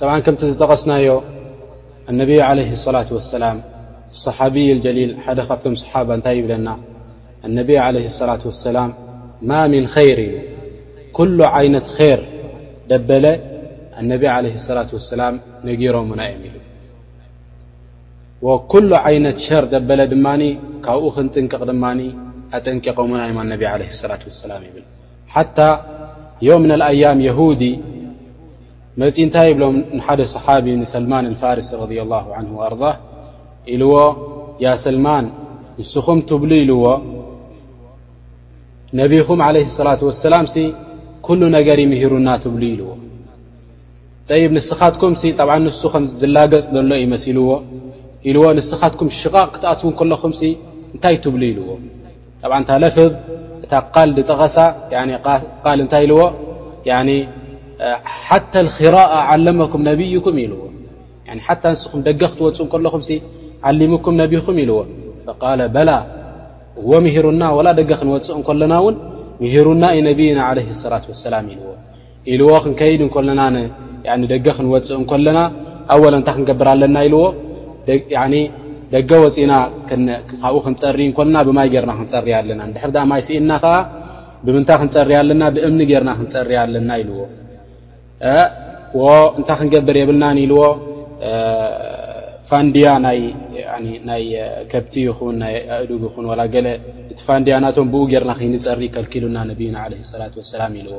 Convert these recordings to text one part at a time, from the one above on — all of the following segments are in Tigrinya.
ጠብዓን ከምቲ ዝጠቐስናዮ ኣነቢይ ዓለይሂ ሰላት ወሰላም ኣሰሓቢይ ኣልጀሊል ሓደ ካብቶም ሰሓባ እንታይ ይብለና ኣነቢይ ዓለይሂ ሰላት ወሰላም ማ ምን ኸይር ኢሉ ኩሉ ዓይነት ኼር ደበለ ኣነቢ ዓለይሂ ሰላት ወሰላም ነጊሮሙና እዮም ኢሉ ወኩሉ ዓይነት ሸር ደበለ ድማ ካብኡ ክንጥንቅቕ ድማ ኣጠንቂቖሙና እዮም ኣነቢ ዓለይሂ ሰላት ወሰላም ይብል ሓታ ዮም ምን ኣልኣያም የሁዲ መጺ እንታይ ይብሎም ንሓደ ሰሓቢ ንሰልማን ኣልፋርሲ ረድየላሁ ዓንሁ ወኣርዳህ ኢልዎ ያ ሰልማን ንስኹም ትብሉ ኢልዎ ነቢኹም ዓለይሂ ሰላት ወሰላም ሲ ኩሉ ነገር እዩ ምሂሩና ትብሉ ኢልዎ ጠይብ ንስኻትኩም ሲ ጣብዓ ንሱ ከም ዝላገጽ ዘሎ እዩ መሲልዎ ኢልዎ ንስኻትኩም ሽቓቕ ክትኣትዉ ከለኹም ሲ እንታይ ትብሉ ኢልዎ ጠብዓ እታ ለፍዝ እታ ቃል ድጠቐሳ ቃል እንታይ ኢልዎ ሓታ ክራኣ ዓለመኩም ነብይኩም ኢልዎ ሓታ ንስኹም ደገ ክትወፁ ከለኹም ዓሊሙኩም ነቢኹም ኢልዎ ቃለ በላ እዎ ምሂሩና ወላ ደገ ክንወፅእ ከለና እውን ምሂሩና ዩ ነብይና ለ ሰላት ወሰላም ኢልዎ ኢልዎ ክንከይድ እንከለና ን ደገ ክንወጽእ እንከለና ኣወል እንታይ ክንገብር ኣለና ኢልዎ ደገ ወጺእና ካብኡ ክንጸሪ እንከለና ብማይ ጌርና ክንጸሪ ኣለና ንድሕር ድኣ ማይ ስኢንና ከኣ ብምንታይ ክንጸሪ ኣለና ብእምኒ ጌርና ክንጸሪ ኣለና ኢልዎ እንታይ ክንገብር የብልናን ኢልዎ ፋንድያ ናይ ከብቲ ይኹን ናይ ኣእዱግ ይኹን ዋላ ገለ እቲ ፋንድያ ናቶም ብኡ ጌርና ክይንጸሪ ከልኪሉና ነብዩና ዓለ ሰላት ወሰላም ኢልዎ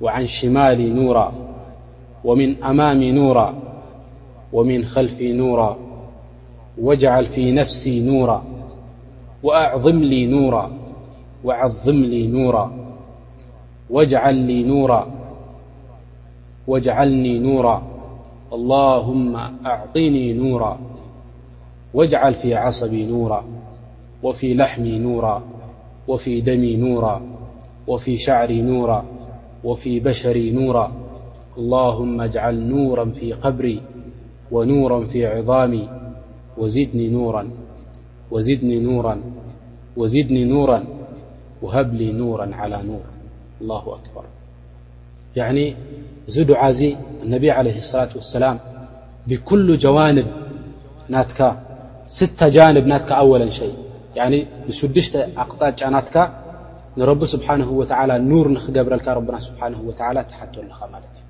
وعن شمالي نورا ومن أمام نورا ومن خلفي نورا واجعل في نفسي نورا وأعظملينوعني نوراالهم أعطنيا واجعل في عصبي نورا وفي لحمينورا وفي دمي نورا وفي شعري نورا وفي بشري نورا اللهم اجعل نورا في قبري ونورا في عظامي وزدني نورا وهبلي نورا على نور الله أكبر ያኒ እዚ ዱዓ እዚ ነቢ ዓለ ሰላት ወሰላም ብኩሉ ጀዋንብ ናትካ ስተ ጃንብ ናትካ ኣወለን ሸይ ብሽዱሽተ ኣቕጣጫ ናትካ ንረቢ ስብሓን ወተዓላ ኑር ንክገብረልካ ረብና ስብሓን ወተዓላ ትሓቶ ኣለኻ ማለት እዩ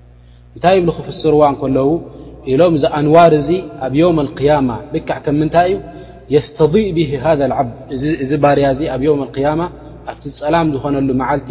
እንታይ ይብሉ ክፍስርዋ እንከለዉ ኢሎም እዚ ኣንዋር እዚ ኣብ ዮም ኣልቅያማ ልክዕ ከም ምንታይ እዩ የስተضእ ብሂ ሃ ዓብድ እዚ ባርያ እዚ ኣብ ዮም ኣልቅያማ ኣብቲ ጸላም ዝኾነሉ መዓልቲ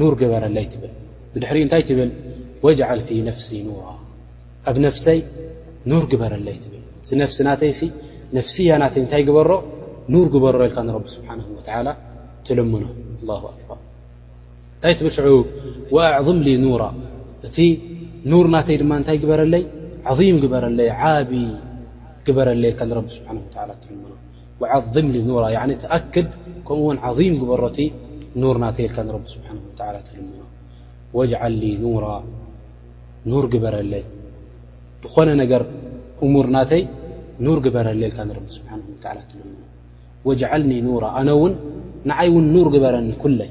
ኑር ግበረለይ ትብል ብድሕሪኡ እንታይ ትብል ወጅዓል ፊ ነፍሲ ኑራ ኣብ ነፍሰይ ኑር ግበረለይ ትብል እቲ ነፍሲ ናተይሲ ነፍስያ ናተይ እንታይ ግበሮ ኑር ግበሮ ኢልካ ንረቢ ስብሓንሁ ወተላ ትልምኖ ላ ኣክበር እንታይ ትብል ሽዑ ወኣዕظም ሊ ኑራ እቲ ኑር ናተይ ድማ እንታይ ግበረለይ ዓظም ግበረለይ ዓብ ግበረለይ ኢልካ ንረቢ ስብሓን ወላ ትልምኖ ወዓዝም ሊ ኑራ ያኒ እቲ ኣክል ከምኡ ውን ዓዚም ግበሮ እቲ ኑር ናተይ ኢልካ ንረቢ ስብሓነሁ ወተዓላ ትልምኖ ወጅዓል ሊ ኑራ ኑር ግበረለይ ዝኾነ ነገር እሙር ናተይ ኑር ግበረለይ ኢልካ ንረቢ ስብሓነሁ ወተዓላ ትልምኖ ወጅዓልኒ ኑራ ኣነ ውን ንዓይ ውን ኑር ግበረኒ ኩለይ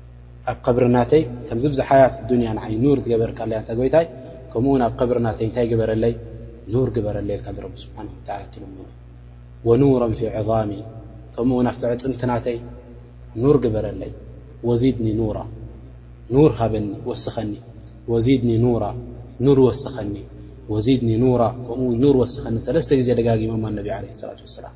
ኣብ ቀብሪ ናተይ ከምዚ ብዝሓያት ዱንያ ንዓይ ኑር ዝገበርካለይ ኣንታ ጎይታይ ከምኡ ውን ኣብ ቀብሪ ናተይ እንታይ ግበረለይ ኑር ግበረለይ ኢልካ ንረቢ ስብሓነሁ ወተዓላ ትልምኖ ወኑረን ፊ ዕዛሚ ከምኡ ውን ኣብቲ ዕጽምቲ ናተይ ኑር ግበረለይ ወዚድኒ ኑራ ኑር ሃበኒ ወስኸኒ ወዚድኒ ኑራ ኑር ወስኸኒ ወዚድኒ ኑራ ከምኡ ውን ኑር ወስኸኒ ሰለስተ ግዜ ደጋጊሞማ ነቢ ዓለይሂ ሰላቱ ወሰላም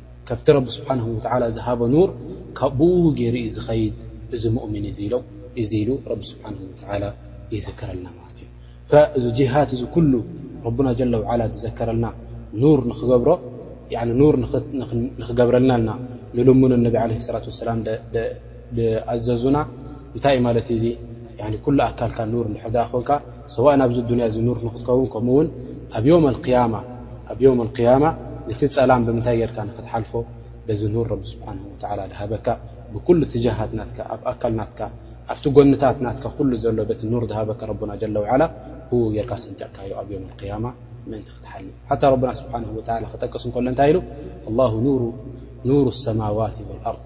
ካብቲ ረቢ ስብሓነሁ ወተዓላ ዝሃቦ ኑር ካብኡ ገይሩ እዩ ዝኸይድ እዚ ሙእሚን እዚ ኢሎም እዚ ኢሉ ረቢ ስብሓነሁ ወተዓላ ይዝክረልና ማለት እዩ እዚ ጅሃት እዚ ኩሉ ረቡና ጀለ ወዓላ ዝዘከረልና ኑር ንኽገብሮ ኑር ንኽገብረልና እና ንልሙኖ ነቢ ዓለይሂ ሰላት ወሰላም ድኣዘዙና እንታይ እዩ ማለት እዩ እዚ ኩሉ ኣካልካ ኑር እንድሕር ድኣ ኾንካ ሰዋእ ናብዚ ዱንያ እዚ ኑር ንክትከውን ከምኡ ውን ኣብ ዮም ኣልቅያማ ኣብ ዮም ኣልቅያማ ነቲ ጸላም ብምንታይ ጌርካ ንክትሓልፎ በዚ ኑር ረቢ ስብሓነሁ ወተዓላ ድሃበካ ብኩሉ ትጃሃት ናትካ ኣብ ኣካል ናትካ ኣብቲ ጎንታት ናትካ ኩሉ ዘሎ በቲ ኑር ድሃበካ ረቡና ጀለ ወዓላ ብኡ ጌርካ ሰንጢቕካዮ ኣብ ዮም ኣልቅያማ ምእንቲ ክትሓልፍ ሓታ ረቡና ስብሓነሁ ወተዓላ ክጠቅስ እንከሎ እንታይ ኢሉ ኣላሁ ኑሩ ኑሩ ኣሰማዋት ወልኣርድ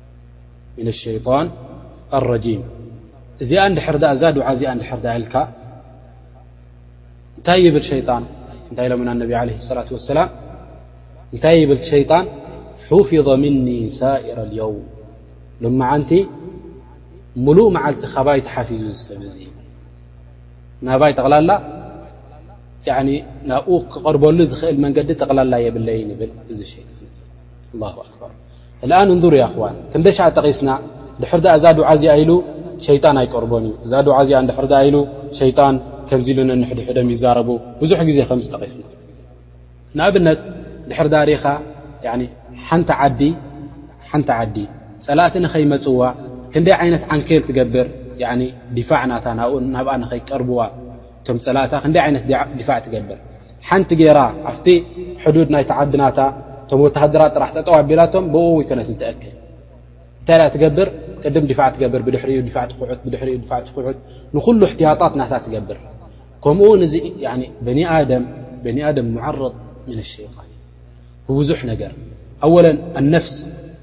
ምን ሸይጣን ኣረጂም እዚ ድር እዛ ድዓ እዚኣ ድር ዳኣ ኢልካ እንታይ ይብል ሸይጣን እንታይ ኢሎምና ነቢ ለ ላة ሰላም እንታይ ይብል ሸይጣን ሑፊظ ምኒ ሳኢረ ልየውም ሎመዓንቲ ሙሉእ መዓልቲ ካባይ ተሓፊዙ ዝሰብ እዚ ይብል ናባይ ጠቕላላ ናብኡ ክቐርበሉ ዝኽእል መንገዲ ጠቕላላ የብለይን ይብል እዚ ሸይጣን ኣላሁ ኣክበር እልኣን እንዙር ያኣኽዋን ክንደይ ሸዓ ጠቒስና ድሕር ድኣ እዛ ዱዓ እዚኣ ኢሉ ሸይጣን ኣይቀርቦን እዩ እዛ ዱዓ እዚኣ እንድሕር ድኣ ኢሉ ሸይጣን ከምዚ ኢሉ ነንሕድሕዶም ይዛረቡ ብዙሕ ግዜ ከምዚ ጠቒስና ንኣብነት ድሕር ድኣ ሪኢኻ ያኒ ሓንቲ ዓዲ ሓንቲ ዓዲ ጸላእቲ ንኸይመጽዋ ክንደይ ዓይነት ዓንኬል ትገብር ያኒ ዲፋዕ ናታ ናብኡ ናብኣ ንኸይቀርብዋ እቶም ጸላእታ ክንደይ ዓይነት ዲፋዕ ትገብር ሓንቲ ገይራ ኣብቲ ሕዱድ ናይቲ ዓዲ ናታ እቶም ወተሃደራት ጥራሕ ጠጠው ኣቢላቶም ብእኡ ይኮነት እትእክል እንታይ ድኣ ትገብር ቅድም ዲፋዕ ትገብር ብድሕሪኡ ዲፋዕ ትኹዕት ብድሕሪኡ ዲፋዕ ትኹዕት ንኹሉ እሕትያጣት ናታ ትገብር ከምኡውን እዚ ያኒ በኒ ኣደም በኒ ኣደም ሙዓረድ ምን ኣሸይጣን እዩ ብብዙሕ ነገር ኣወለን ኣነፍስ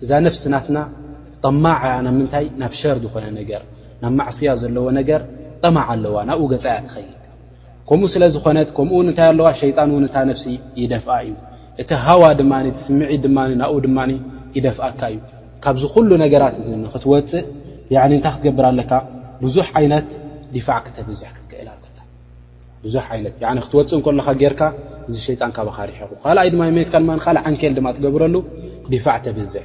እዛ ነፍሲ ናትና ጠማዕ እያ ናብ ምንታይ ናብ ሸር ዝኾነ ነገር ናብ ማዕስያ ዘለዎ ነገር ጠማዕ ኣለዋ ናብኡ ገጻ እያ ትኸይድ ከምኡ ስለ ዝኾነት ከምኡውን እንታይ ኣለዋ ሸይጣን እውን እታ ነፍሲ ይደፍኣ እዩ እቲ ሃዋ ድማ እቲ ስምዒት ድማ ናብኡ ድማ ይደፍኣካ እዩ ካብዚ ኩሉ ነገራት እዚ ንክትወፅእ ያኒ እንታይ ክትገብር ኣለካ ብዙሕ ዓይነት ዲፋዕ ክተብዝሕ ክትክእል ኣለካ ብዙሕ ዓይነት ያኒ ክትወፅእ እንከለካ ጌርካ እዚ ሸይጣን ካባኻ ርሒቑ ካልኣይ ድማ ይመፅካ ድማ ካልእ ዓንኬል ድማ ትገብረሉ ዲፋዕ ተብዝሕ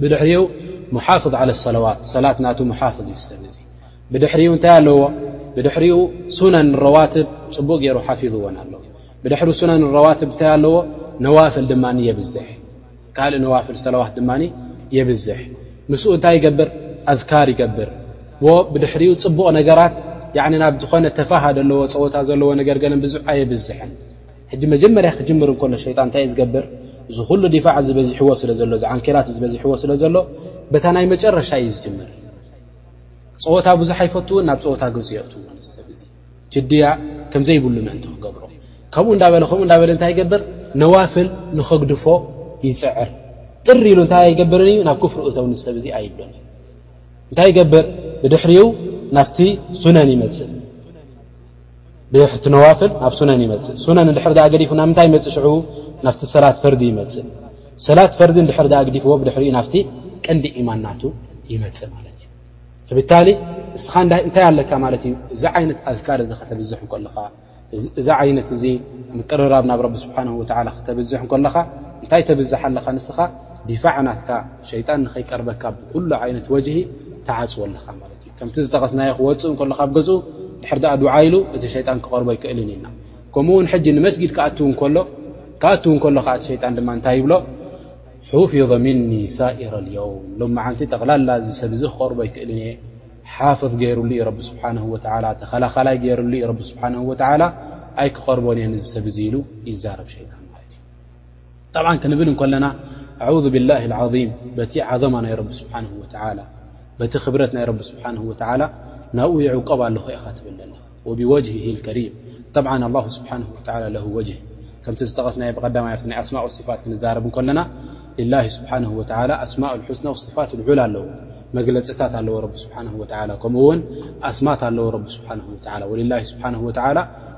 ብድሕሪኡ ሙሓፍዝ ዓለ ሰለዋት ሰላት ናቱ ሙሓፍዝ እዩ ሰብ እዚ ብድሕሪኡ እንታይ ኣለዎ ብድሕሪኡ ሱነን ረዋትብ ፅቡቅ ገይሩ ሓፊዝዎን ኣለዎ ብድሕሪ ሱነን ረዋትብ እንታይ ኣለዎ ነዋፍል ድማ የብዝሕ ካልእ ነዋፍል ሰለዋት ድማ የብዝሕ ምስኡ እንታይ ይገብር ኣዝካር ይገብር ዎ ብድሕሪኡ ፅቡቅ ነገራት ናብ ዝኾነ ተፋሃ ዘለዎ ፀወታ ዘለዎ ነገር ገለን ብዙሕ ኣየብዝሕን ሕጂ መጀመርያ ክጅምር እንከሎ ሸይጣን እንታይ እዩ ዝገብር እዚ ኩሉ ዲፋዕ እዚ በዚሕዎ ስለ ዘሎ እዚ ዓንኬላት እዚ በዚሕዎ ስለ ዘሎ በታ ናይ መጨረሻ እዩ ዝጅምር ጸወታ ብዙሕ ኣይፈትውን ናብ ጸወታ ግልጺ የእትዎ እዚ ሰብ እዚ ጅድያ ከም ዘይብሉ ምእንቲ ክገብሮ ከምኡ እንዳበለ ከምኡ እንዳበለ እንታይ ይገብር ነዋፍል ንኸግድፎ ይጽዕር ጥር ኢሉ እንታይ ኣይገብርን እዩ ናብ ክፍሪ እተው ንሰብ እዚ ኣይብሎን እዩ እንታይ ይገብር ብድሕሪኡ ናብቲ ሱነን ይመጽእ ብሕቲ ነዋፍል ናብ ሱነን ይመፅእ ሱነን እንድሕር ዳኣ ገዲፉ ናብ ምንታይ ይመፅእ ሽዑ ናፍቲ ሰላት ፈርዲ ይመፅእ ሰላት ፈርዲ እንድሕር ዳኣ ግዲፍዎ ብድሕሪኡ ናፍቲ ቀንዲ ኢማን ናቱ ይመፅእ ማለት እዩ ብታሊ ንስኻ ን እንታይ ኣለካ ማለት እዩ እዚ ዓይነት ኣዝካር እዚ ከተብዝሕ እንከለኻ እዚ ዓይነት እዚ ምቅርራብ ናብ ረቢ ስብሓን ወተላ ከተብዝሕ እንከለኻ እንታይ ተብዝሕ ኣለኻ ንስኻ ዲፋዕ ናትካ ሸይጣን ንኸይቀርበካ ብኩሉ ዓይነት ወጅሂ ተዓፅዎ ኣለኻ ማለት እዩ ከምቲ ዝጠቐስናዮ ክወጽእ እንከሎ ካብ ገዝኡ ድሕር ድኣ ዱዓ ኢሉ እቲ ሸይጣን ክቐርቦ ኣይክእልን ኢልና ከምኡ ውን ሕጂ ንመስጊድ ክኣትው እንከሎ ክኣትው እንከሎ ከኣ እቲ ሸይጣን ድማ እንታይ ይብሎ ሑፊظ ምኒ ሳኢረ ልየውም ሎም መዓንቲ ጠቕላላ እዚ ሰብ እዚ ክቐርቦ ኣይክእልን እየ ሓፍظ ገይርሉ እዩ ረቢ ስብሓን ወተላ ተኸላኸላይ ገይርሉ እዩ ረቢ ስብሓን ወተላ ኣይክቐርቦን እየ ንዚ ሰብ እዚ ኢሉ ይዛረብ ሸይጣን ማለት እዩ ጠብዓ ክንብል እንከለና ኣዑዙ ቢላሂ ልዓዚም በቲ ዓዘማ ናይ ረቢ ስብሓንሁ ወተዓላ በቲ ክብረት ናይ ረቢ ስብሓንሁ ወተዓላ ናብኡ ይዕቆብ ኣለኹ ኢኻ ትብል ዘለኻ ወብወጅሂሂ ልከሪም ጠብዓ ኣላሁ ስብሓንሁ ወተዓላ ለሁ ወጅህ ከምቲ ዝጠቐስናዮ ብቐዳማይ ኣብቲ ናይ ኣስማኡ ሲፋት ክንዛረብ እንከለና ልላሂ ስብሓንሁ ወተዓላ ኣስማኡ ልሑስና ወሲፋት ልዑል ኣለዎ መግለፅታት ኣለዎ ረቢ ስብሓንሁ ወተዓላ ከምኡ እውን ኣስማት ኣለዎ ረቢ ስብሓንሁ ወተዓላ ወልላሂ ስብሓንሁ ወተዓላ